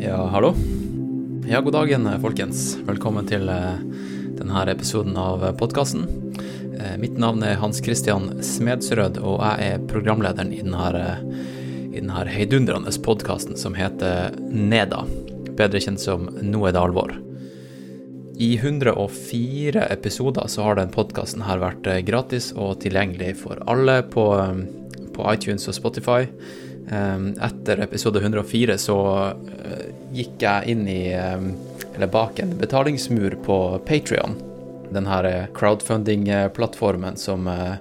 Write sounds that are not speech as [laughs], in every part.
Ja, hallo. Ja, god dagen, folkens. Velkommen til eh, denne episoden av podkasten. Mitt navn er Hans Christian Smedsrød, og jeg er programlederen i denne, i denne heidundrende podkasten som heter Neda, bedre kjent som Nå er det alvor. I 104 episoder så har den podkasten vært gratis og tilgjengelig for alle på, på iTunes og Spotify. Etter episode 104 så eh, gikk jeg inn i Eller bak en betalingsmur på Patrion. Den her eh, crowdfunding-plattformen som, eh,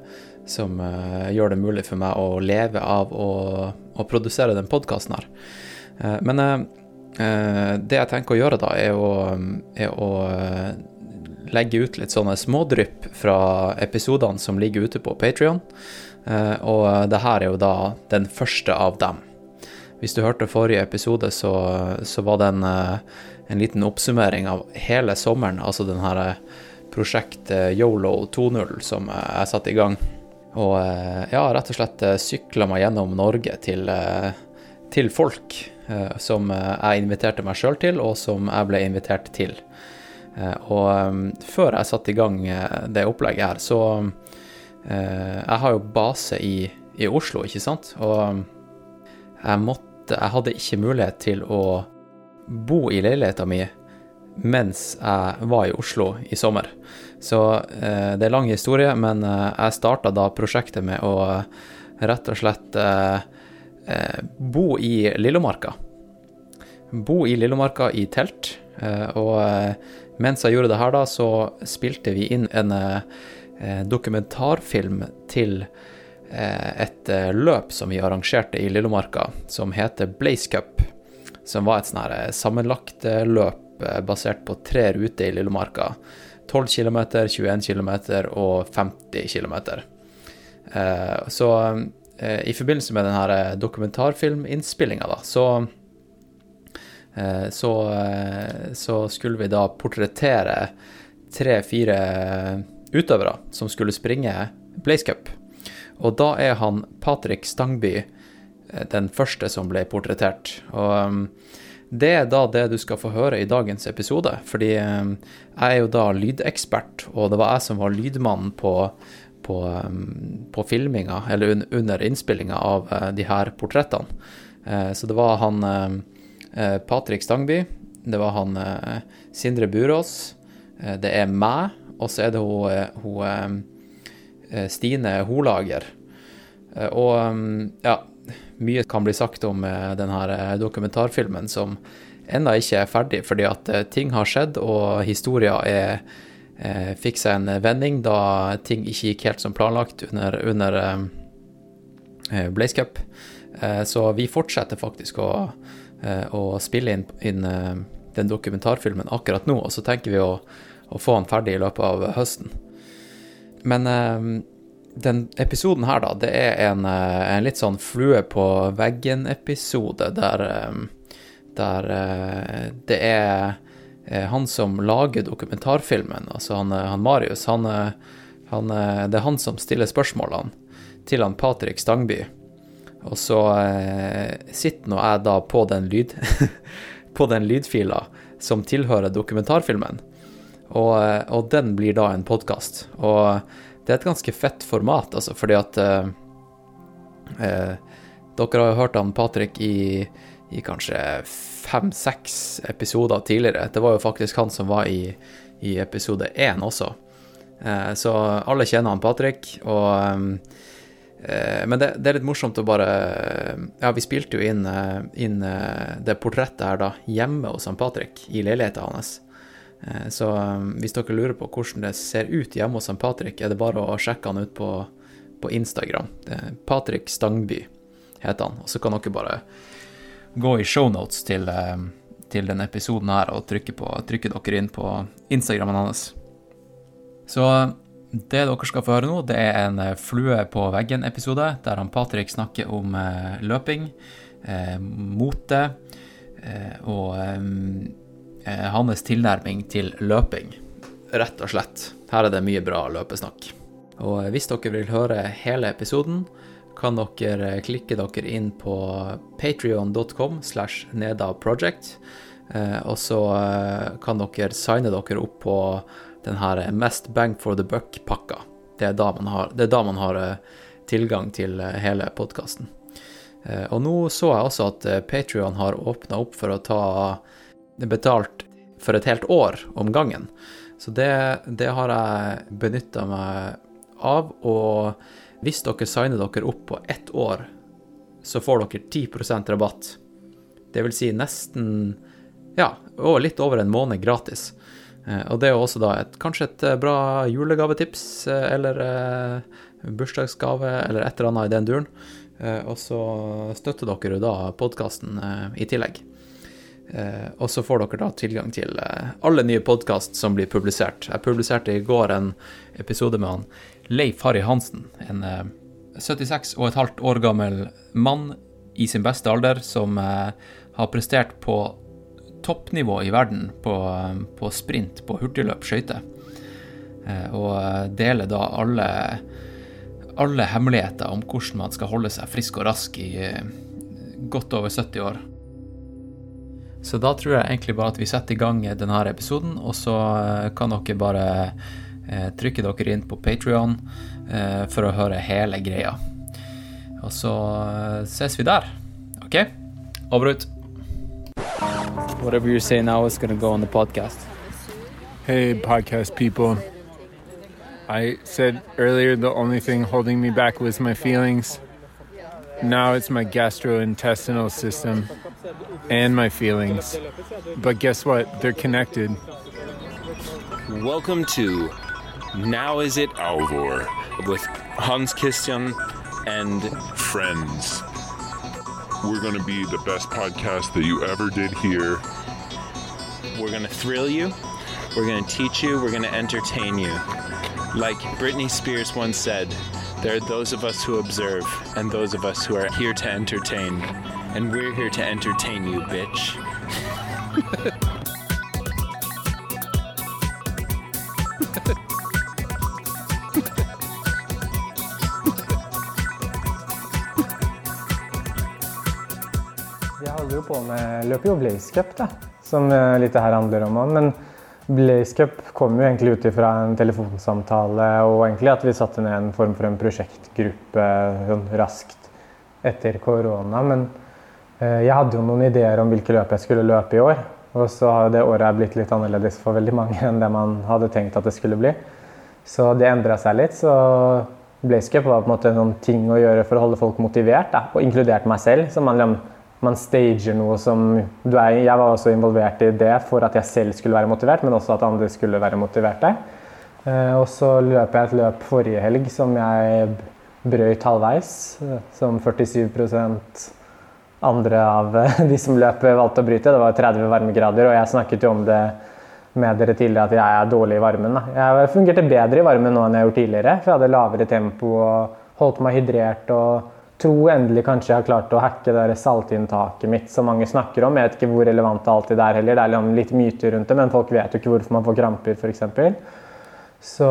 som, gjør det mulig for meg å leve av å, å produsere den podkasten her. Men det jeg tenker å gjøre da, er å, er å legge ut litt sånne smådrypp fra episodene som ligger ute på Patrion. Eh, og det her er jo da den første av dem. Hvis du hørte forrige episode, så, så var det en, eh, en, liten oppsummering av hele sommeren, altså den her eh, prosjektet Yolo 2.0 som jeg satte i gang. Og ja, rett og slett sykla meg gjennom Norge til, til folk som jeg inviterte meg sjøl til, og som jeg ble invitert til. Og før jeg satte i gang det opplegget her, så Eh, jeg har jo base i, i, Oslo, ikke sant, og jeg måtte Jeg hadde ikke mulighet til å bo i leiligheta mi mens jeg var i Oslo i sommer. Så eh, det er lang historie, men eh, jeg starta da prosjektet med å rett og slett bo i Lillomarka. Bo i Lillomarka i telt. Og mens jeg gjorde det her, da, så spilte vi inn en Eh, dokumentarfilm til eh, et eh, løp som vi arrangerte i Lillomarka, som heter Blaze Cup. Som var et sånn sammenlagt løp basert på tre ruter i Lillomarka. 12 km, 21 km og 50 km. Så i forbindelse med denne dokumentarfilminnspillinga, da, så så, så, skulle vi da portrettere tre-fire utøvere som skulle springe Blaze Cup. Og da er han Patrick Stangby eh, den første som ble portrettert. Og um, det er da det du skal få høre i dagens episode, fordi um, jeg er jo da lydekspert, og det var jeg som var lydmannen på, på, um, på filminga, eller under innspillinga av uh, de her portrettene. Uh, så det var han Patrick Stangby, det var han Sindre Burås, det er meg, og så er det hun, eh, hun eh, eh, Stine Holager. Og ja, mye kan bli sagt om denne dokumentarfilmen som ennå ikke er ferdig, fordi at ting har skjedd, og historien er, fikk seg en vending da ting ikke gikk helt som planlagt under, under Blaze Cup. Så vi fortsetter faktisk å, å spille inn, inn den dokumentarfilmen akkurat nå, og så tenker vi å og få han ferdig i løpet av høsten. Men eh, den episoden her, da, det er en, eh, en litt sånn flue på veggen-episode der, eh, der det er han som lager dokumentarfilmen, altså han, han Marius, han, han, det er han som stiller spørsmålene til han Patrick Stangby. Og så eh, sitter nå jeg da på den, lyd, [laughs] på den lydfila som tilhører dokumentarfilmen. Og, eh, og den blir da en podkast. Og det er et ganske fett format, altså, fordi at eh, eh, Dere har jo hørt han Patrick i, i kanskje fem-seks episoder tidligere. Det var jo faktisk han som var i, i episode én også. Eh, så alle kjenner han Patrick, og eh, Men det, det, er litt morsomt å bare Ja, vi spilte jo inn, inn det portrettet her da hjemme hos han Patrick, i leiligheten hans. Eh, så um, hvis dere lurer på hvordan det ser ut hjemme hos Patrick, er det bare å sjekke han ut på, på Instagram. Patrick Stangby heter han. Og så kan dere bare gå i shownotes til, um, til denne episoden her og trykke, på, trykke dere inn på Instagrammen hans. Så det dere skal få høre nå, det er en eh, flue på veggen-episode, der han Patrick snakker om eh, løping, eh, mote eh, og um, Eh, hans tilnærming til løping, rett og slett. Her er det mye bra løpesnakk. Og hvis dere vil høre hele episoden, kan dere klikke dere inn på patrion.com slash nedaproject. Og så kan dere signe dere opp på den her Mest bang for the buck-pakka. Det, det, er da man har tilgang til hele podkasten. Og nå så jeg også at Patrion har åpna opp for å ta betalt for et helt år om gangen. Så det, det har jeg benytta meg av. Og hvis dere signer dere opp på ett år, så får dere 10% rabatt. Det vil si nesten ja, og litt over en måned gratis. Eh, og det er også da et, kanskje et eh, bra julegavetips eh, eller bursdagsgave eller et eller annet i den duren. Og så støtter dere da podkasten i tillegg. Eh, og så får dere da tilgang til eh, alle nye podkast som blir publisert. Jeg publiserte i går en episode med han Leif Harry Hansen, en eh, 76 og et halvt år gammel mann i sin beste alder som eh, har prestert på toppnivå i verden på, eh, på sprint, på hurtigløp, skøyter. Eh, og deler da alle, alle hemmeligheter om hvordan man skal holde seg frisk og rask i godt over 70 år. Så da tror jeg egentlig bare at vi setter i gang denne episoden, og så eh, kan dere bare eh, trykke dere inn på Patrion eh, for å høre hele greia. Og så ses vi der. OK? Over ut. Whatever you say now is going to go on the podcast. Hey, podcast people. I said earlier the only thing holding me back was my feelings. Now it's my gastrointestinal system and my feelings. But guess what? They're connected. Welcome to Now Is It Alvor with Hans Christian and friends. We're going to be the best podcast that you ever did here. We're going to thrill you, we're going to teach you, we're going to entertain you. Like Britney Spears once said, there are those of us who observe and those of us who are here to entertain. And we're here to entertain you, bitch. Jeg holder jo på med løper jo Blaze Cup, da, som eh, litt det her handler om. Men Blaze Cup kom jo egentlig ut fra en telefonsamtale og egentlig at vi satte ned en form for en prosjektgruppe sånn raskt etter korona. Men jeg hadde jo noen ideer om hvilke løp jeg skulle løpe i år. Og så har det året blitt litt annerledes for veldig mange [laughs] enn det man hadde tenkt at det skulle bli. Så det endra seg litt. Så Blazecup var på en måte en sånn ting å gjøre for å holde folk motivert, da, og inkludert meg selv. så man man stager noe som er, Jeg var også involvert i det for at jeg selv skulle være motivert, men også at andre skulle være motiverte. Eh, og så løp jeg et løp forrige helg som jeg brøyt halvveis. Som 47 andre av [laughs] de som løp, valgte å bryte. Det var 30 varmegrader, og jeg snakket jo om det med dere tidligere at jeg er dårlig i varmen. Da. Jeg fungerte bedre i varmen nå enn jeg gjort tidligere, for jeg hadde lavere tempo og holdt meg hydrert. og tror endelig kanskje jeg har klart å hacke det saltinntaket mitt som mange snakker om. Jeg vet ikke hvor relevant det alltid er heller. Det er liksom litt myter rundt det, men folk vet jo ikke hvorfor man får kramper, f.eks. Så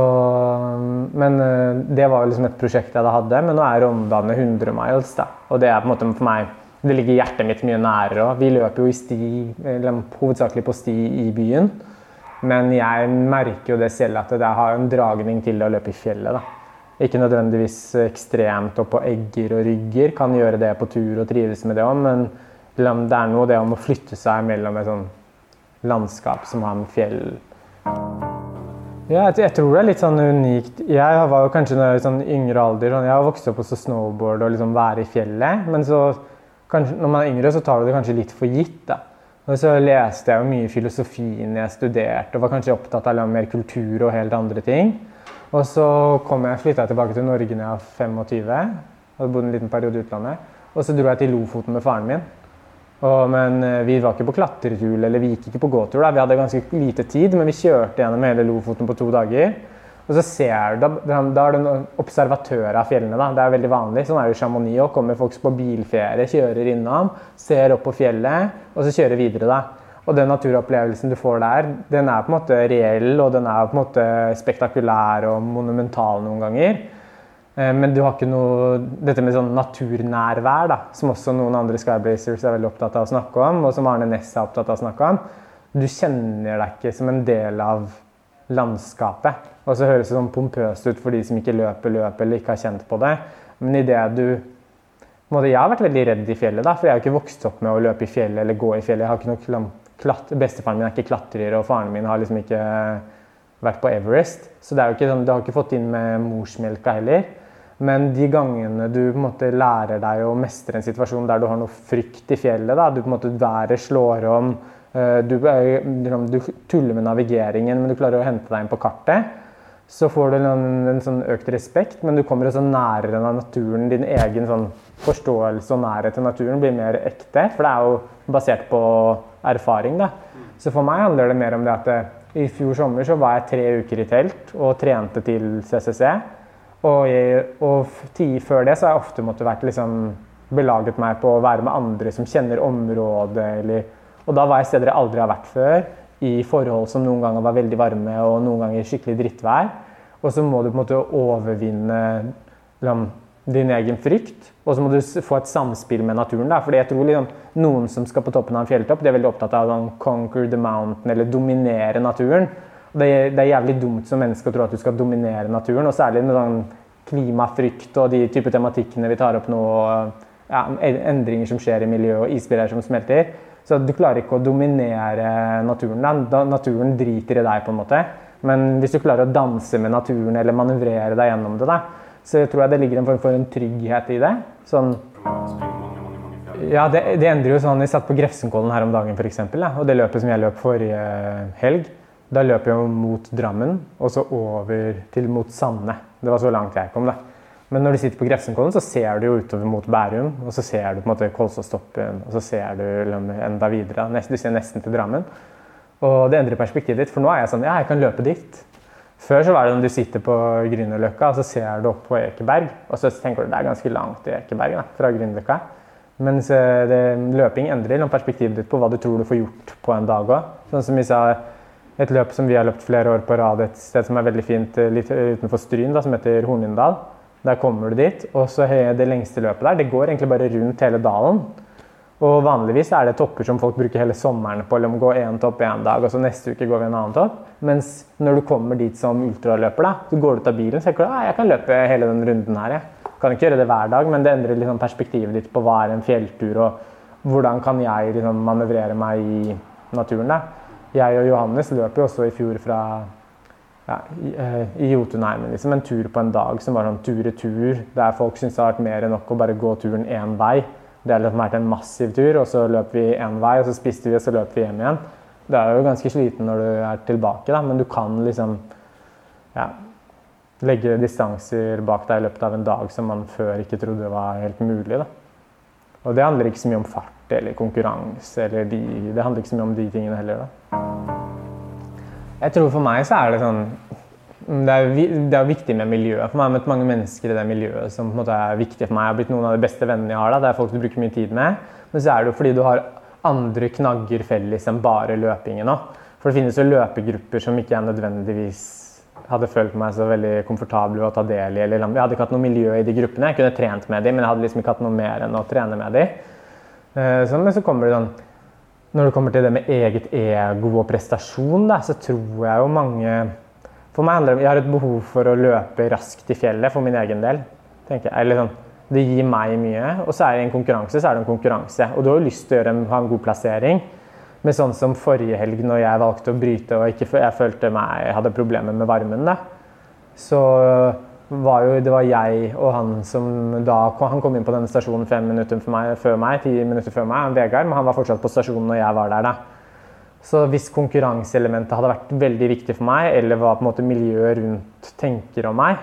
Men eh, det var jo liksom et prosjekt jeg da hadde. Men nå er Rondane 100 miles, da. Og det er på en måte for meg Det ligger hjertet mitt mye nærere òg. Vi løper jo i sti, hovedsakelig på sti i byen. Men jeg merker jo det selv at det har en dragning til å løpe i fjellet, da. Ikke nødvendigvis ekstremt og på egger og rygger. Kan gjøre det på tur og trives med det òg, men det er noe det om å flytte seg mellom et sånn landskap som har med fjell ja, jeg, tror det er litt sånn unikt. Jeg var jo kanskje når jeg var sånn yngre alder sånn, Jeg har vokst opp på snowboard og liksom være i fjellet. Men så, kanskje, når man er yngre, så tar du det kanskje litt for gitt. da. Og så leste jeg jo mye filosofi når jeg studerte og var kanskje opptatt av mer kultur og helt andre ting. Og så flytta jeg tilbake til Norge da jeg var 25. Hadde bodd en liten periode i utlandet. Og så dro jeg til Lofoten med faren min. Og, men eh, vi var ikke på klatretur eller vi gikk ikke på gåtur. da. Vi hadde ganske lite tid, men vi kjørte gjennom hele Lofoten på to dager. Og så ser du, Da, da er du en observatør av fjellene. da. Det er veldig vanlig. Sånn er det i Chamonix òg. Kommer folk på bilferie, kjører innom, ser opp på fjellet, og så kjører videre. da. Og den naturopplevelsen du får der, den er på en måte reell og den er på en måte spektakulær og monumental noen ganger. Eh, men du har ikke noe Dette med sånn naturnærvær, da, som også noen andre Skyblazers er veldig opptatt av å snakke om, og som Arne Næss er opptatt av å snakke om. Du kjenner deg ikke som en del av landskapet. Og så høres det sånn pompøst ut for de som ikke løper løp eller ikke har kjent på det. Men i det du måte, Jeg har vært veldig redd i fjellet, da, for jeg har ikke vokst opp med å løpe i fjellet eller gå i fjellet. Jeg har ikke noe klat Bestefaren min er ikke klatrer, og faren min har liksom ikke vært på Everest. Så det er jo ikke sånn, du har ikke fått inn med morsmelka heller. Men de gangene du på en måte lærer deg å mestre en situasjon der du har noe frykt i fjellet, da, du på en måte været slår om, eh, du, liksom, du, tuller med navigeringen, men du klarer å hente deg inn på kartet, så får du en, en sånn økt respekt, men du kommer også nærere av naturen. Din egen sånn forståelse og nærhet til naturen blir mer ekte, for det er jo basert på erfaring. Da. Så for meg handler det mer om det at det, i fjor sommer så var jeg tre uker i telt og trente til CCC. Og, jeg, og før det så har jeg ofte måttet vært liksom belaget meg på å være med andre som kjenner området. Eller, og da var jeg steder jeg aldri har vært før, i forhold som noen ganger var veldig varme og noen ganger skikkelig drittvær. Og så må du på en måte overvinne liksom, din egen frykt. Og så må du få et samspill med naturen. Da. Fordi jeg tror liksom, noen som skal på toppen av en fjelltopp, de er veldig opptatt av å sånn, conquer the mountain, eller dominere naturen. Det er, det er, jævlig dumt som menneske å tro at du skal dominere naturen, og særlig med sånn klimafrykt og de type tematikkene vi tar opp nå, ja, endringer som skjer i miljøet og isbreer som smelter. Så du klarer ikke å dominere naturen. Da. Naturen driter i deg, på en måte. Men hvis du klarer å danse med naturen eller manøvrere deg gjennom det, da, så tror jeg det ligger en form for en trygghet i det. Sånn ja, det, det, endrer jo sånn Vi satt på Grefsenkollen her om dagen, f.eks. Da, og det løpet som jeg løp forrige helg, da løp jeg mot Drammen og så over til mot Sande. Det var så langt jeg kom, da. Men når du sitter på Grefsenkollen, så ser du jo utover mot Bærum. Og så ser du på en måte Kolsåstoppen, og så ser du liksom enda videre. Du ser nesten til Drammen. Og det endrer perspektivet ditt, for nå er jeg sånn Ja, jeg kan løpe dit. Før så var det når du sitter på Grünerløkka og så ser du opp på Ekeberg, og så tenker du det er ganske langt til Ekeberg da, fra Grünerløkka. Mens det, løping endrer noen perspektivet ditt på hva du tror du får gjort på en dag òg. Sånn som vi sa, et løp som vi har løpt flere år på rad et sted som er veldig fint eh, litt utenfor Stryn, da, som heter Hornindal. Der kommer du dit. Og så det lengste løpet der, det går egentlig bare rundt hele dalen. Og vanligvis er det topper som folk bruker hele sommeren på. eller gå én topp én dag, og så neste uke går vi en annen topp. Mens når du kommer dit som ultraløper, da, så går du ut av bilen og tenker du, jeg kan løpe hele den runden her. Jeg kan ikke gjøre det hver dag, men det endrer liksom perspektivet ditt på hva er en fjelltur, og hvordan kan jeg liksom manøvrere meg i naturen. da. Jeg og Johannes løp jo også i fjor fra ja, i, eh, i Jotunheimen. Liksom, en tur på en dag som var sånn tur-retur, der folk syns det har vært mer enn nok å bare gå turen én vei. Det har liksom vært en massiv tur, og så løp vi én vei, og så spiste vi, og så løp vi hjem igjen. Du er jo ganske sliten når du er tilbake, da, men du kan liksom ja, legge distanser bak deg i løpet av en dag som man før ikke trodde var helt mulig. Da. Og det handler ikke så mye om fart eller konkurranse, eller de, det handler ikke så mye om de tingene heller. Da. Jeg tror for meg så er det sånn det er, det er, viktig med miljøet. For meg har møtt mange mennesker i det miljøet som på en måte er viktig for meg. Jeg har blitt noen av de beste vennene jeg har. da, Det er folk du bruker mye tid med. Men så er det jo fordi du har andre knagger felles enn bare løpingen òg. For det finnes jo løpegrupper som ikke jeg nødvendigvis hadde følt meg så veldig komfortabel å ta del i. Eller, jeg hadde ikke hatt noe miljø i de gruppene. Jeg kunne trent med dem, men jeg hadde liksom ikke hatt noe mer enn å trene med dem. Eh, så, men så kommer det sånn Når det kommer til det med eget ego og prestasjon, da, så tror jeg jo mange for meg handler det om Jeg har et behov for å løpe raskt i fjellet for min egen del. tenker jeg. Eller sånn, det gir meg mye. Og så er det en konkurranse, så er det en konkurranse. Og du har jo lyst til å en, ha en god plassering. Men sånn som forrige helg, når jeg valgte å bryte og ikke, jeg følte meg, jeg hadde problemer med varmen, da, så var jo det var jeg og han som da Han kom inn på denne stasjonen fem minutter meg, før meg, ti minutter før meg, Vegard, men han var fortsatt på stasjonen når jeg var der. da. Så hvis konkurranseelementet hadde vært veldig viktig for meg, eller hva på en måte miljøet rundt tenker om meg,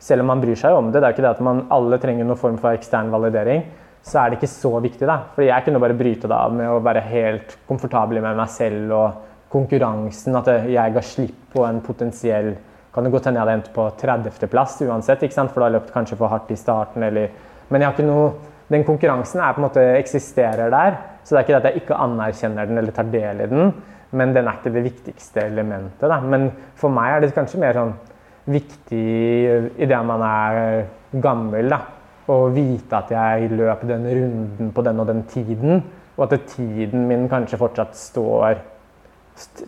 selv om man bryr seg om det, det er jo ikke det at man alle trenger noen form for ekstern validering, så er det ikke så viktig. da. Fordi jeg kunne bare bryte det av med å være helt komfortabel med meg selv og konkurransen. At jeg ga slipp på en potensiell Kan det godt hende jeg hadde endt på 30.-plass uansett, for da har jeg løpt kanskje for hardt i starten, eller Men noe Den konkurransen måte eksisterer der. Så det er ikke det at jeg ikke anerkjenner den eller tar del i den, men den er ikke det viktigste elementet. Da. Men for meg er det kanskje mer sånn viktig idet man er gammel. da, å vite at jeg løp den runden på den og den tiden. Og at tiden min kanskje fortsatt står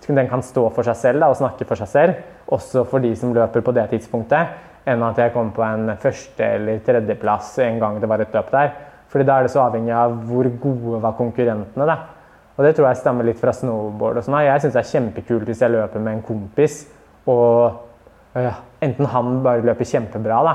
Den kan stå for seg selv da, og snakke for seg selv. Også for de som løper på det tidspunktet. Enn at jeg kom på en første- eller tredjeplass en gang det var et løp der. Fordi da er det så avhengig av hvor gode var konkurrentene. da. Og det tror jeg stemmer litt fra snowboard. og sånn. Jeg syns det er kjempekult hvis jeg løper med en kompis, og øh, enten han bare løper kjempebra, da,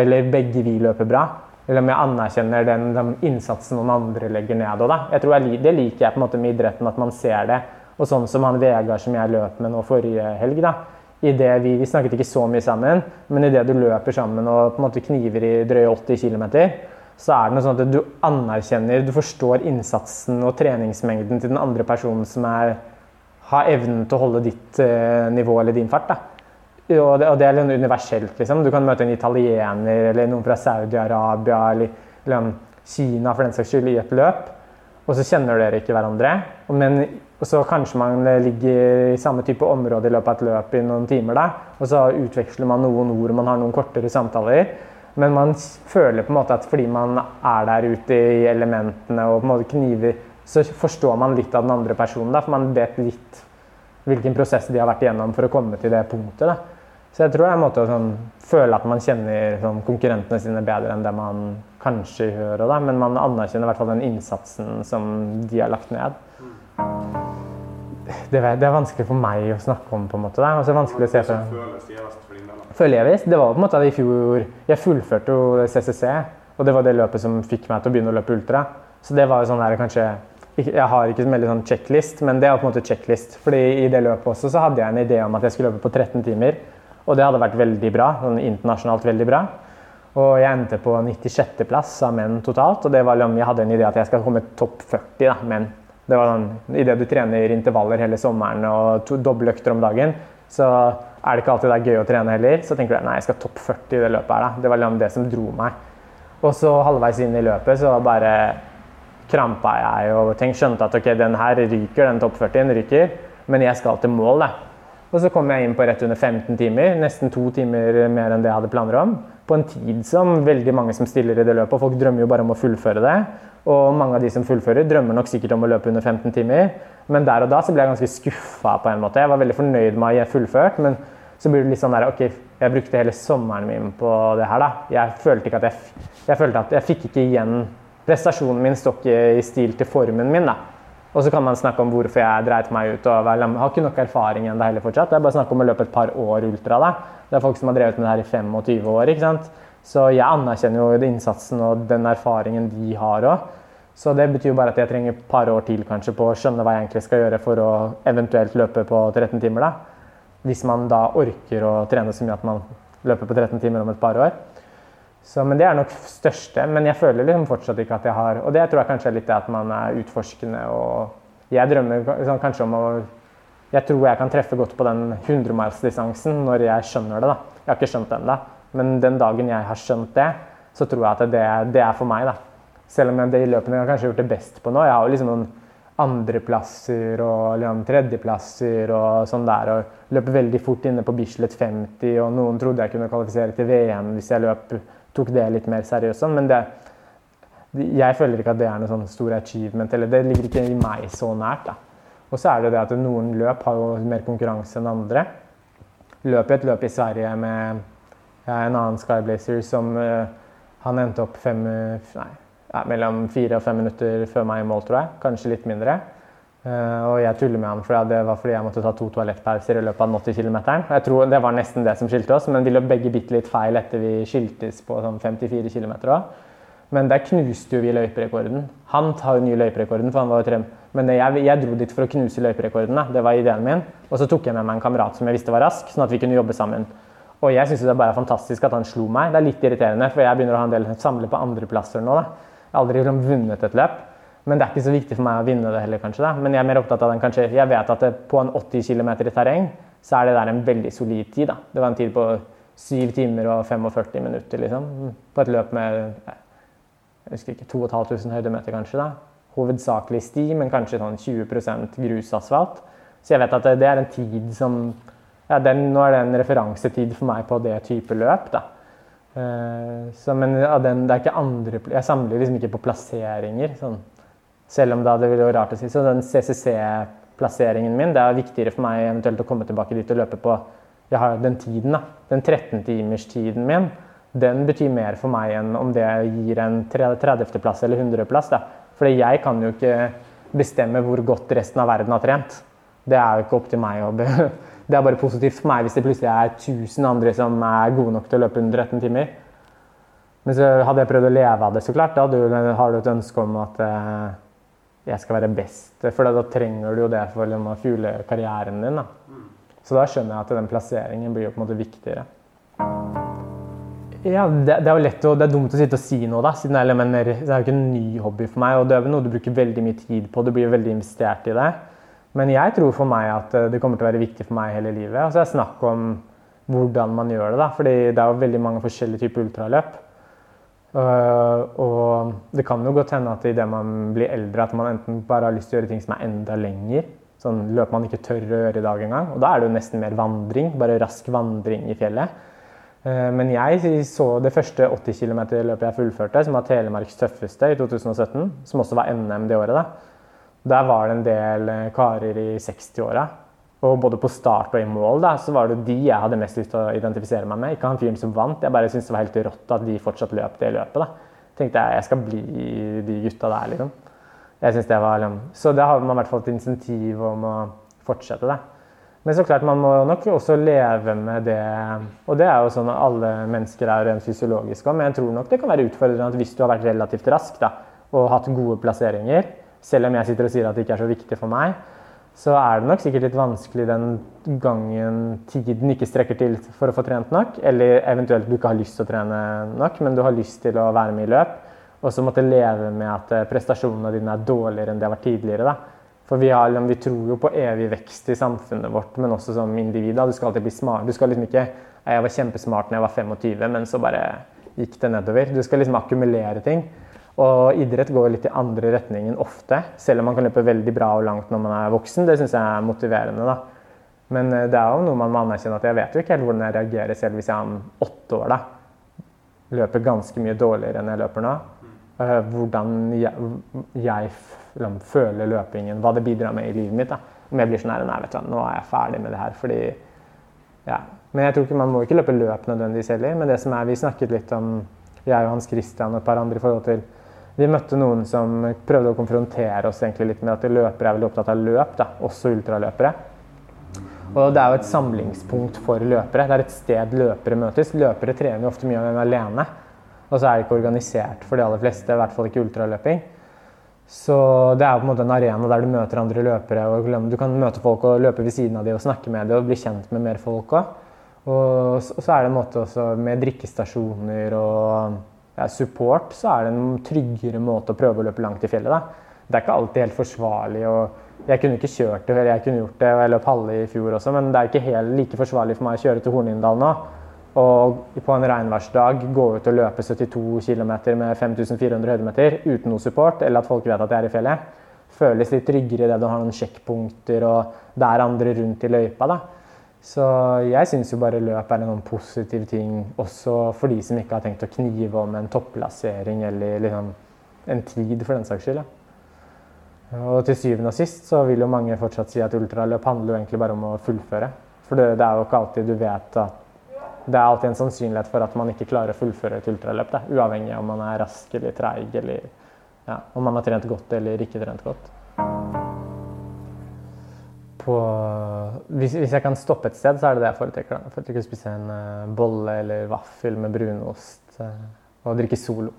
eller begge vi løper bra. Eller om jeg anerkjenner den, den innsatsen noen andre legger ned. Og da. Jeg tror jeg, Det liker jeg på en måte med idretten, at man ser det. Og sånn som han Vegard som jeg løp med nå forrige helg. da, i det vi, vi snakket ikke så mye sammen, men idet du løper sammen og på en måte kniver i drøye 80 km, så er det noe sånn at du anerkjenner, du forstår innsatsen og treningsmengden til den andre personen som er, har evnen til å holde ditt eh, nivå eller din fart. da. Og det, og det er litt universelt. liksom. Du kan møte en italiener eller noen fra Saudi-Arabia eller, eller Kina for den saks skyld i et løp, og så kjenner dere ikke hverandre. Men og så kanskje man ligger i samme type område i løpet av et løp i noen timer, da, og så utveksler man noen ord, man har noen kortere samtaler. Men man føler på en måte at fordi man er der ute i elementene og på en måte kniver, så forstår man litt av den andre personen. Da, for man vet litt hvilken prosess de har vært igjennom for å komme til det punktet. Da. Så jeg tror det er en måte å sånn, føle at man kjenner sånn, konkurrentene sine bedre enn det man kanskje hører, Da. Men man anerkjenner i hvert fall den innsatsen som de har lagt ned. Det, det er vanskelig for meg å snakke om. på en måte. Da. Og så er det vanskelig å se for føler jeg visst. Det var på en måte i fjor Jeg fullførte jo CCC, og det var det løpet som fikk meg til å begynne å løpe ultra. Så det var jo sånn der kanskje Jeg har ikke en veldig sånn checklist, men det var på en måte checklist. Fordi i det løpet også så hadde jeg en idé om at jeg skulle løpe på 13 timer. Og det hadde vært veldig bra. sånn internasjonalt veldig bra. Og jeg endte på 96.-plass av menn totalt. Og det var, jeg hadde en idé at jeg skal komme topp 40 da, menn. Det var sånn, Idet du trener intervaller hele sommeren og to, doble økter om dagen, så er det ikke alltid det er gøy å trene heller. Så tenker du nei, jeg skal topp 40 i det løpet her. da. Det var liksom det som dro meg. Og så halvveis inn i løpet så bare krampa jeg og tenkte, skjønte at ok, den her ryker, den topp 40-en ryker, men jeg skal til mål. da. Og så kom jeg inn på rett under 15 timer, nesten to timer mer enn det jeg hadde planer om. På en tid som veldig mange som stiller i det løpet, folk drømmer jo bare om å fullføre det. Og mange av de som fullfører, drømmer nok sikkert om å løpe under 15 timer. Men der og da så ble jeg ganske skuffa på en måte. Jeg var veldig fornøyd med å ha fullført, men så blir det litt sånn der OK, jeg brukte hele sommeren min på det her, da. Jeg følte ikke at jeg Jeg følte at jeg fikk ikke igjen Prestasjonen min står ikke i stil til formen min, da. Og så kan man snakke om hvorfor jeg dreit meg ut. og Jeg har ikke nok erfaring ennå heller fortsatt. Det er bare snakk om å løpe et par år ultra. da. Det er folk som har drevet med det her i 25 år. ikke sant? Så jeg anerkjenner jo innsatsen og den erfaringen de har òg. Så det betyr jo bare at jeg trenger et par år til kanskje på å skjønne hva jeg egentlig skal gjøre for å eventuelt løpe på 13 timer. da. Hvis man da orker å trene så mye at man løper på 13 timer om et par år. Så, men det er nok største. Men jeg føler liksom fortsatt ikke at jeg har Og det tror jeg kanskje er litt det at man er utforskende og Jeg drømmer liksom, kanskje om å Jeg tror jeg kan treffe godt på den 100-milsdistansen når jeg skjønner det. da. Jeg har ikke skjønt det ennå, men den dagen jeg har skjønt det, så tror jeg at det, det er for meg. da. Selv om de løpene jeg har kanskje gjort det best på nå. Jeg har jo liksom noen andreplasser og liksom, tredjeplasser og sånn der. Og løper veldig fort inne på Bislett 50, og noen trodde jeg kunne kvalifisere til VM hvis jeg løp, tok det litt mer seriøst. Sånn, men det, jeg føler ikke at det er noe sånn stor achievement, eller det ligger ikke i meg så nært. da. Og så er det det at noen løp har jo mer konkurranse enn andre. Løp et løp i Sverige med en annen Skyblazer som uh, Han endte opp fem, nei, ja, mellom fire og fem minutter før meg i mål, tror jeg. Kanskje litt mindre. Uh, og jeg tuller med han, for det var fordi jeg måtte ta to toalettpauser i løpet av den 80 km. Jeg tror Det var nesten det som skilte oss, men vi løp begge bitte litt feil etter vi skiltes på sånn 54 km. Men der knuste jo vi løyperekorden. Han tar jo ny løyperekorden, for han var jo trem. Men jeg, jeg, dro dit for å knuse løyperekorden. Det var ideen min. Og så tok jeg med meg en kamerat som jeg visste var rask, sånn at vi kunne jobbe sammen. Og jeg syns det er bare fantastisk at han slo meg. Det er litt irriterende, for jeg begynner å ha en del samle på andreplasser nå. da. Jeg har aldri liksom vunnet et løp. Men det er ikke så viktig for meg å vinne det heller, kanskje. da. Men jeg er mer opptatt av den kanskje Jeg vet at det, på en 80 km i terreng, så er det der en veldig solid tid. da. Det var en tid på 7 timer og 45 minutter, liksom. På et løp med jeg husker ikke, 2500 høydemeter, kanskje. da. Hovedsakelig sti, men kanskje sånn 20% grusasfalt. Så jeg vet at det, det er en tid som ja, den, Nå er det en referansetid for meg på det type løp. da. Eh, så, men ja, den, det er ikke andre Jeg samler liksom ikke på plasseringer. Sånn. Selv om da det ville vært rart å si. Så den CCC-plasseringen min, det er viktigere for meg eventuelt å komme tilbake dit og løpe på jeg har den tiden. da, Den 13-timerstiden min, den betyr mer for meg enn om det gir en 30.-plass eller 100.-plass. da. Fordi jeg kan jo ikke bestemme hvor godt resten av verden har trent. Det er jo ikke opp til meg å be [laughs] Det er bare positivt for meg hvis det plutselig er 1000 andre som er gode nok til å løpe under 13 timer. Men så hadde jeg prøvd å leve av det, så klart. Da har du et ønske om at eh, jeg skal være best. For da trenger du jo det for liksom, å fuele karrieren din. Da. Så da skjønner jeg at den plasseringen blir jo på en måte viktigere. Ja, det, det, er jo lett og det er dumt å sitte og si noe, da, siden det er, mener, det er jo ikke en ny hobby for meg. og Det er noe du bruker veldig mye tid på, du blir veldig investert i det. Men jeg tror for meg at eh, det kommer til å være viktig for meg hele livet. Og så er det snakk om hvordan man gjør det. da, fordi det er jo veldig mange forskjellige typer ultraløp. Uh, og det kan jo godt hende at idet man blir eldre, at man enten bare har lyst til å gjøre ting som er enda lenger. Sånn løp man ikke tør å gjøre i dag engang. Og da er det jo nesten mer vandring. Bare rask vandring i fjellet. Eh, men jeg så det første 80 km-løpet jeg fullførte, som var Telemarks tøffeste i 2017, som også var NM det året. da. Der var det en del eh, karer i 60-åra. Og både på start og i mål da, så var det de jeg hadde mest lyst til å identifisere meg med. Ikke han fyren som vant. Jeg bare syntes det var helt rått at de fortsatt løp det løpet. da. Tenkte jeg jeg skal bli de gutta der, liksom. Jeg synes det var liksom. Så da har man i hvert fall et insentiv om å fortsette det. Men så klart, man må nok også leve med det. Og det er jo sånn at alle mennesker er rent fysiologiske Men jeg tror nok det kan være utfordrende at hvis du har vært relativt rask da, og hatt gode plasseringer, selv om jeg sitter og sier at det ikke er så viktig for meg, så er det nok sikkert litt vanskelig den gangen tiden ikke strekker til for å få trent nok, eller eventuelt du ikke har lyst til å trene nok, men du har lyst til å være med i løp, og så måtte leve med at eh, prestasjonene dine er dårligere enn de har vært tidligere. da. For vi, har, vi, tror jo på evig vekst i samfunnet vårt, men også som individ. Du skal alltid bli smart. Du skal liksom ikke Jeg var kjempesmart når jeg var 25, men så bare gikk det nedover. Du skal liksom akkumulere ting. Og idrett går litt i andre retningen ofte, selv om man kan løpe veldig bra og langt når man er voksen. Det syns jeg er motiverende. da. Men eh, det er jo noe man må anerkjenne at jeg vet jo ikke helt hvordan jeg reagerer selv hvis jeg om åtte år da løper ganske mye dårligere enn jeg løper nå. Eh, hvordan jeg, jeg føler løpingen, hva det bidrar med i livet mitt. Da. Om jeg blir sånn her Nei, vet du nå er jeg ferdig med det her. fordi ja. Men jeg tror ikke man må ikke løpe løp nødvendigvis heller. Men det som er, vi snakket litt om jeg og Hans Christian og et par andre i forhold til Vi møtte noen som prøvde å konfrontere oss litt med at løpere er veldig opptatt av løp, da, også ultraløpere. Og det er jo et samlingspunkt for løpere. Det er et sted løpere møtes. Løpere trener jo ofte mye alene. Og så er det ikke organisert for de aller fleste, i hvert fall ikke ultraløping. Så det er jo på en måte en arena der du møter andre løpere. og Du kan møte folk og løpe ved siden av dem og snakke med dem og bli kjent med mer folk òg. Og så er det en måte også med drikkestasjoner og support, så er det en tryggere måte å prøve å løpe langt i fjellet. da. Det er ikke alltid helt forsvarlig. og Jeg kunne ikke kjørt det, eller jeg kunne gjort det, og jeg løp halve i fjor også, men det er ikke helt like forsvarlig for meg å kjøre til Hornindal nå og på en regnværsdag gå ut og løpe 72 km med 5400 høydemeter uten noe support, eller at folk vet at jeg er i fjellet, føles litt tryggere i det du har noen sjekkpunkter og det er andre rundt i løypa. da. Så jeg syns jo bare løp er en sånn positiv ting, også for de som ikke har tenkt å knive om en topplassering eller liksom en tid, for den saks skyld. Ja. Og til syvende og sist så vil jo mange fortsatt si at ultraløp handler jo egentlig bare om å fullføre. For det, det er jo ikke alltid du vet at det er alltid en sannsynlighet for at man ikke klarer å fullføre et ultraløp. Da. Uavhengig av om man er rask eller treig, eller ja, om man har trent godt eller ikke trent godt. På, hvis, hvis, jeg kan stoppe et sted, så er det det jeg foretrekker. Jeg foretrekker å spise en uh, bolle eller vaffel med brunost uh, og drikke Solo.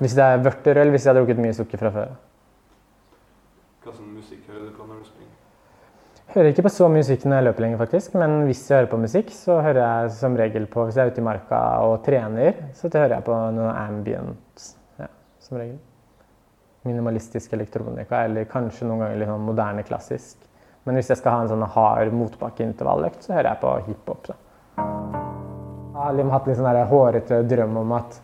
Hvis det er vørterøl, hvis jeg har drukket mye sukker fra før. Hva slags musikk hører du på når du springer? Hører ikke på så mye musikk når jeg løper lenger, faktisk. Men hvis jeg hører på musikk, så hører jeg som regel på Hvis jeg er ute i marka og trener, så hører jeg på noe ambient. Ja, som regel. Minimalistisk elektronika, eller kanskje noen ganger litt sånn moderne klassisk. Men hvis jeg skal ha en sånn hard motbakkeintervalløkt, så hører jeg på hiphop. Jeg har liksom hatt litt sånn hårete drøm om at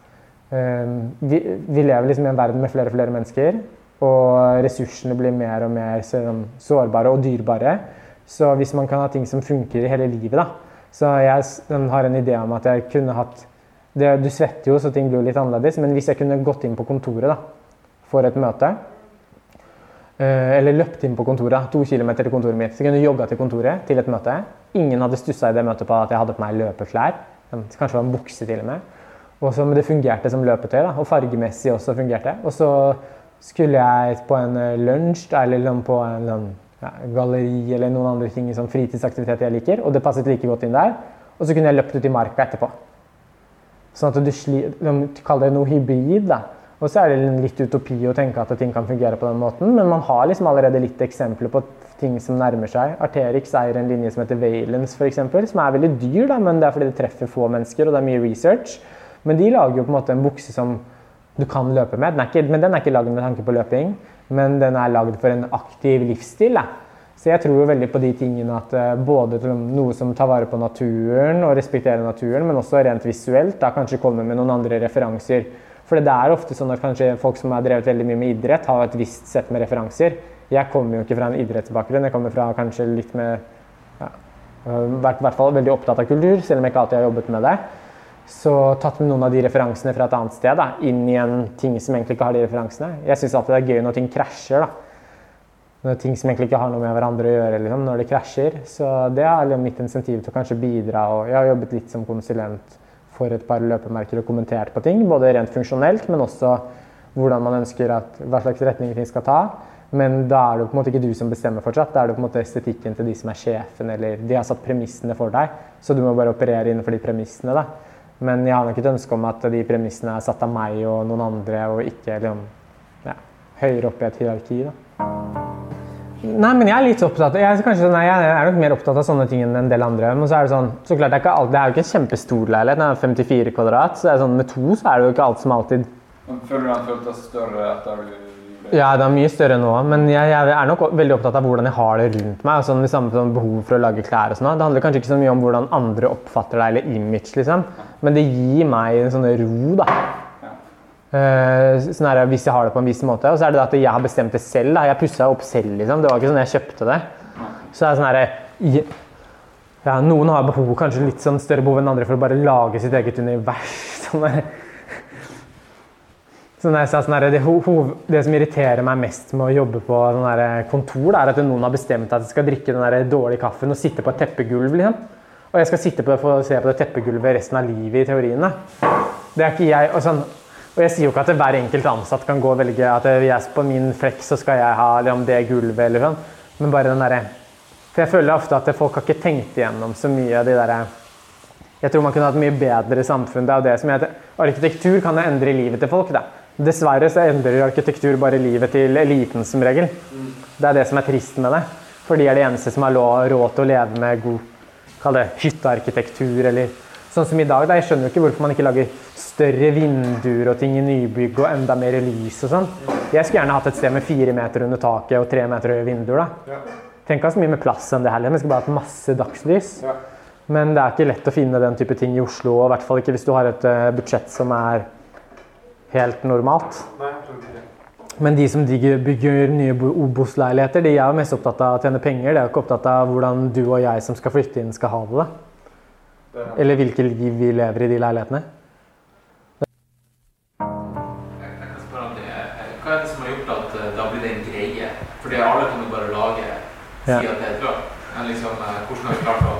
um, vi, vi, lever liksom i en verden med flere og flere mennesker. Og ressursene blir mer og mer sårbare og dyrebare. Så hvis man kan ha ting som funker i hele livet da. Så jeg har en idé om at jeg kunne hatt det, Du svetter jo, så ting blir jo litt annerledes. Men hvis jeg kunne gått inn på kontoret da, for et møte eh, eller løpt inn på kontoret, to kilometer til kontoret mitt. Så kunne jeg jogga til kontoret til et møte. Ingen hadde stussa i det møtet på at jeg hadde på meg løpeklær. Kanskje var en bukse til og med. Og så, det fungerte som løpetøy, da, og fargemessig også fungerte. Og så skulle jeg på en eh, lunsj eller liksom på en sånn, ja, galleri eller noen andre ting, sånn fritidsaktiviteter jeg liker, og det passet like godt inn der. Og så kunne jeg løpt ut i marka etterpå. Sånn at du sliter kaller det noe hybrid. da. Og så er det litt utopi å tenke at ting kan fungere på den måten, men man har liksom allerede litt eksempler på ting som nærmer seg. Arterix eier en linje som heter Valence, f.eks., som er veldig dyr, da, men det er fordi det treffer få mennesker, og det er mye research. Men de lager jo på en måte en bukse som du kan løpe med. Den ikke, men den er ikke lagd med tanke på løping, men den er lagd for en aktiv livsstil. Da. Så jeg tror jo veldig på de tingene at uh, både noe som tar vare på naturen og respekterer naturen, men også rent visuelt, da kanskje kommer med noen andre referanser. For det er ofte sånn at kanskje folk som har drevet veldig mye med idrett, har et visst sett med referanser. Jeg kommer jo ikke fra en idrettsbakgrunn, jeg kommer fra kanskje litt med ja, vært i hvert fall veldig opptatt av kultur, selv om jeg ikke alltid har jobbet med det. Så tatt med noen av de referansene fra et annet sted da, inn i en ting som egentlig ikke har de referansene. Jeg syns alltid det er gøy når ting krasjer. da Når ting som egentlig ikke har noe med hverandre å gjøre liksom, når det krasjer. Så det er mitt insentiv til å kanskje bidra. og Jeg har jobbet litt som konsulent for et par løpemerker og kommentert på ting. Både rent funksjonelt, men også hvordan man ønsker at, hva slags retning ting skal ta. Men da er det på en måte ikke du som bestemmer fortsatt. Da er det på en måte estetikken til de som er sjefen, eller de har satt premissene for deg. Så du må bare operere innenfor de premissene. da. Men jeg har nok et ønske om at de premissene er satt av meg og noen andre, og ikke liksom, ja, høyere opp i et hierarki. da. Nei, men jeg er litt opptatt jeg, kanskje, nei, jeg er nok mer opptatt av sånne ting enn en del andre. Men så er det sånn, så klart det er, alt, det er jo ikke en kjempestor leilighet. Den er 54 kvadrat. så det er sånn, Med to så er det jo ikke alt som alltid Føler du den føltes større etter Ja, det er mye større nå. Men jeg, jeg, er nok veldig opptatt av hvordan jeg har det rundt meg. sånn, liksom, sånn behov for å lage klær og sånn. Det handler kanskje ikke så mye om hvordan andre oppfatter deg, eller image, liksom. Men det gir meg en sånn ro, da. Uh, sånn hvis jeg har det på en viss måte. Og så er det at jeg har bestemt det selv. Da. Jeg pussa opp selv, liksom. Det var ikke sånn jeg kjøpte det. Så det er sånn her, ja, Noen har behov, kanskje litt sånn større behov enn andre for å bare lage sitt eget univers. [laughs] Sånn der. Sånn sa, sånn her, det, det, som irriterer meg mest med å jobbe på sånn her kontor, er at noen har bestemt at jeg skal drikke den dårlige kaffen og sitte på et teppegulv. Liksom. Og jeg skal sitte på, for å se på det teppegulvet resten av livet i teoriene. Det er ikke jeg. og sånn, og jeg sier jo ikke at hver enkelt ansatt kan gå og velge at jeg, på min flekk så skal jeg ha liksom, det gulvet, eller sånn. Men bare den derre For jeg føler ofte at folk har ikke tenkt igjennom så mye av de derre Jeg tror man kunne hatt mye bedre samfunn. Det er det som heter Arkitektur kan jo endre livet til folk, da. Dessverre så endrer arkitektur bare livet til eliten som regel. Det er det som er trist med det. For de er de eneste som har råd til å leve med god hyttearkitektur, eller sånn som i dag. Da. Jeg skjønner jo ikke hvorfor man ikke lager større vinduer og ting i nybygg og enda mer lys og sånn. Jeg skulle gjerne hatt et sted med fire meter under taket og tre meter høye vinduer. da. Ja. Tenk så mye med plass enn det heller. Vi skulle bare hatt masse dagslys. Ja. Men det er ikke lett å finne den type ting i Oslo, og i hvert fall ikke hvis du har et uh, budsjett som er helt normalt. Nei, Men de som bygger nye Obos-leiligheter, de er jo mest opptatt av å tjene penger. De er jo ikke opptatt av hvordan du og jeg som skal flytte inn, skal ha det. Eller hvilke liv vi lever i de leilighetene. si at det er et løp. Men liksom, eh, hvordan har vi klart å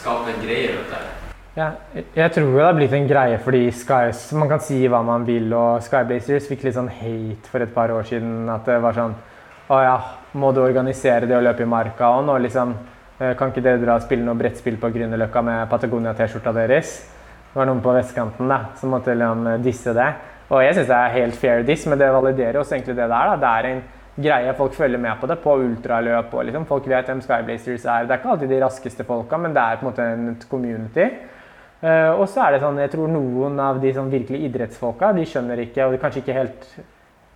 skape en greie rundt det? Ja, jeg tror det har blitt en greie fordi Skies, man kan si hva man vil. og Skyblazers fikk litt sånn hate for et par år siden. At det var sånn Å ja, må du organisere det å løpe i marka? Og nå liksom eh, Kan ikke dere dra og spille noe brettspill på Grünerløkka med Patagonia-T-skjorta deres? Det var noen på vestkanten da, som måtte liksom disse det. Og jeg syns det er helt fair diss, men det validerer også egentlig det der. da. Det er en greie. Folk følger med på det på ultraløp. og liksom, Folk vet hvem Skyblazers er. Det er ikke alltid de raskeste folka, men det er på en måte en community. Uh, og så er det sånn, jeg tror noen av de sånn virkelig idrettsfolka de skjønner ikke, og kanskje ikke helt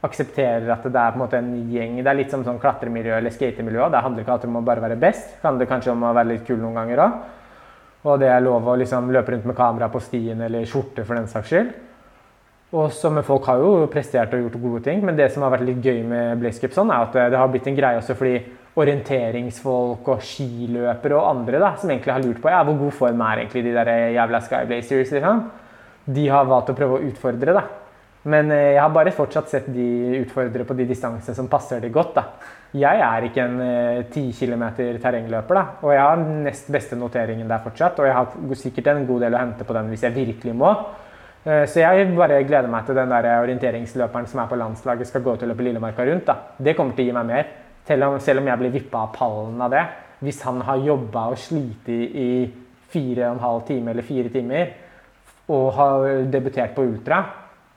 aksepterer at det er på en måte en gjeng. Det er litt som sånn klatremiljø eller skatemiljø. Det handler ikke alltid om å bare være best. Det handler kanskje om å være litt kul noen ganger òg. Og det er lov å liksom løpe rundt med kamera på stien eller skjorte for den saks skyld. Og som folk har jo prestert og gjort gode ting, men det som har vært litt gøy med Blaze Cup, sånn, er at det har blitt en greie også fordi orienteringsfolk og skiløpere og andre da, som egentlig har lurt på ja, hvor god form er egentlig de der jævla Skyblazers. Liksom. de har valgt å prøve å utfordre. da. Men eh, jeg har bare fortsatt sett de utfordre på de distansene som passer de godt. da. Jeg er ikke en eh, 10 km terrengløper, da. og jeg har nest beste noteringen der fortsatt. Og jeg har sikkert en god del å hente på den hvis jeg virkelig må. Eh, Så jeg bare gleder meg til den der orienteringsløperen som er på landslaget skal gå til å løpe Lillemarka rundt. da. Det kommer til å gi meg mer. Selv om, selv om jeg blir vippa av pallen av det. Hvis han har jobba og slitt i fire og en halv time eller fire timer og har debutert på ultra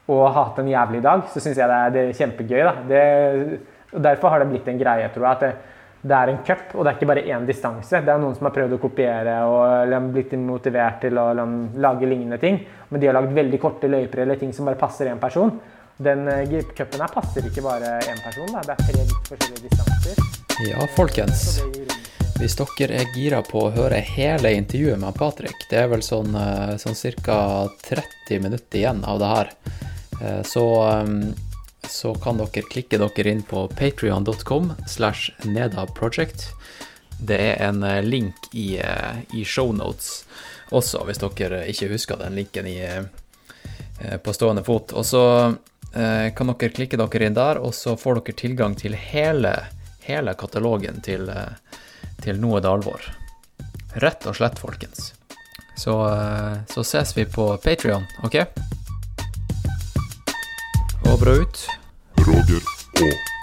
og hatt en jævlig dag, så syns jeg det er, det er kjempegøy. Det, og Derfor har det blitt en greie, tror jeg. at det, det er en cup, og det er ikke bare én distanse. Det er noen som har prøvd å kopiere og blitt motivert til å lage lignende ting. Men de har lagd veldig korte løyper eller ting som bare passer én person. Den uh, cupen her passer ikke bare én person. Da. Det er tre forskjellige distanser. Ja, folkens. Hvis dere er gira på å høre hele intervjuet med Patrick, det er vel sånn, eh, sånn ca. 30 minutter igjen av det her, eh, så, eh, så kan dere klikke dere inn på patrion.com slash nedaproject. Det er en eh, link i, eh, i shownotes også, hvis dere ikke husker den linken i, eh, på stående fot. Og så eh, kan dere klikke dere inn der, og så får dere tilgang til hele, hele katalogen til, eh, til Nå er det alvor. Rett og slett, folkens. Så, eh, så ses vi på Patrion, OK? Bra ut. Roger og